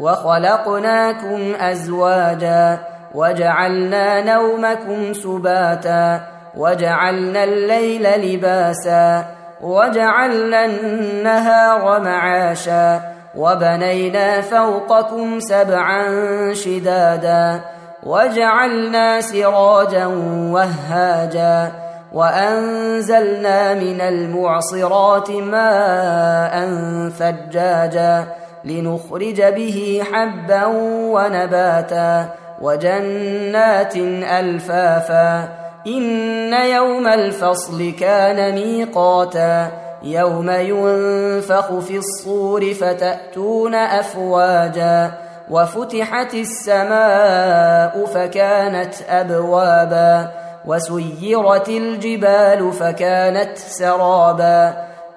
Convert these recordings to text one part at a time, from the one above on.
وخلقناكم أزواجا وجعلنا نومكم سباتا وجعلنا الليل لباسا وجعلنا النهار معاشا وبنينا فوقكم سبعا شدادا وجعلنا سراجا وهاجا وأنزلنا من المعصرات ماء ثجاجا لنخرج به حبا ونباتا وجنات ألفافا إن يوم الفصل كان ميقاتا يوم ينفخ في الصور فتأتون أفواجا وفتحت السماء فكانت أبوابا وسيرت الجبال فكانت سرابا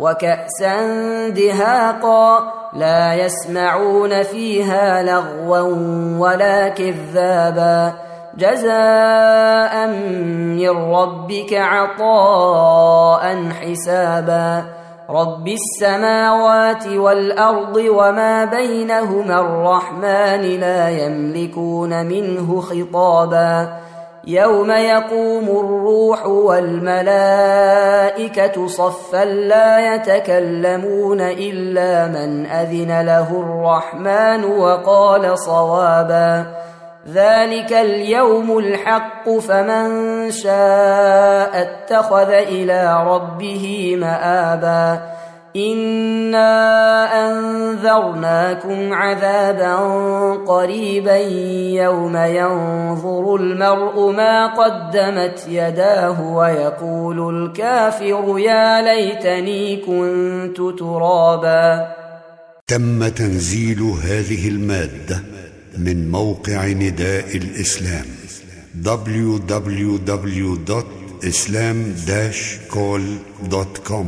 وكأسا دهاقا لا يسمعون فيها لغوا ولا كذابا جزاء من ربك عطاء حسابا رب السماوات والأرض وما بينهما الرحمن لا يملكون منه خطابا يوم يقوم الروح والملائكة صفا لا يتكلمون إلا من أذن له الرحمن وقال صوابا ذلك اليوم الحق فمن شاء اتخذ إلى ربه مآبا إنا أنذرناكم عذابا قريبا يوم ينظر المرء ما قدمت يداه ويقول الكافر يا ليتني كنت ترابا تم تنزيل هذه المادة من موقع نداء الإسلام www.islam-call.com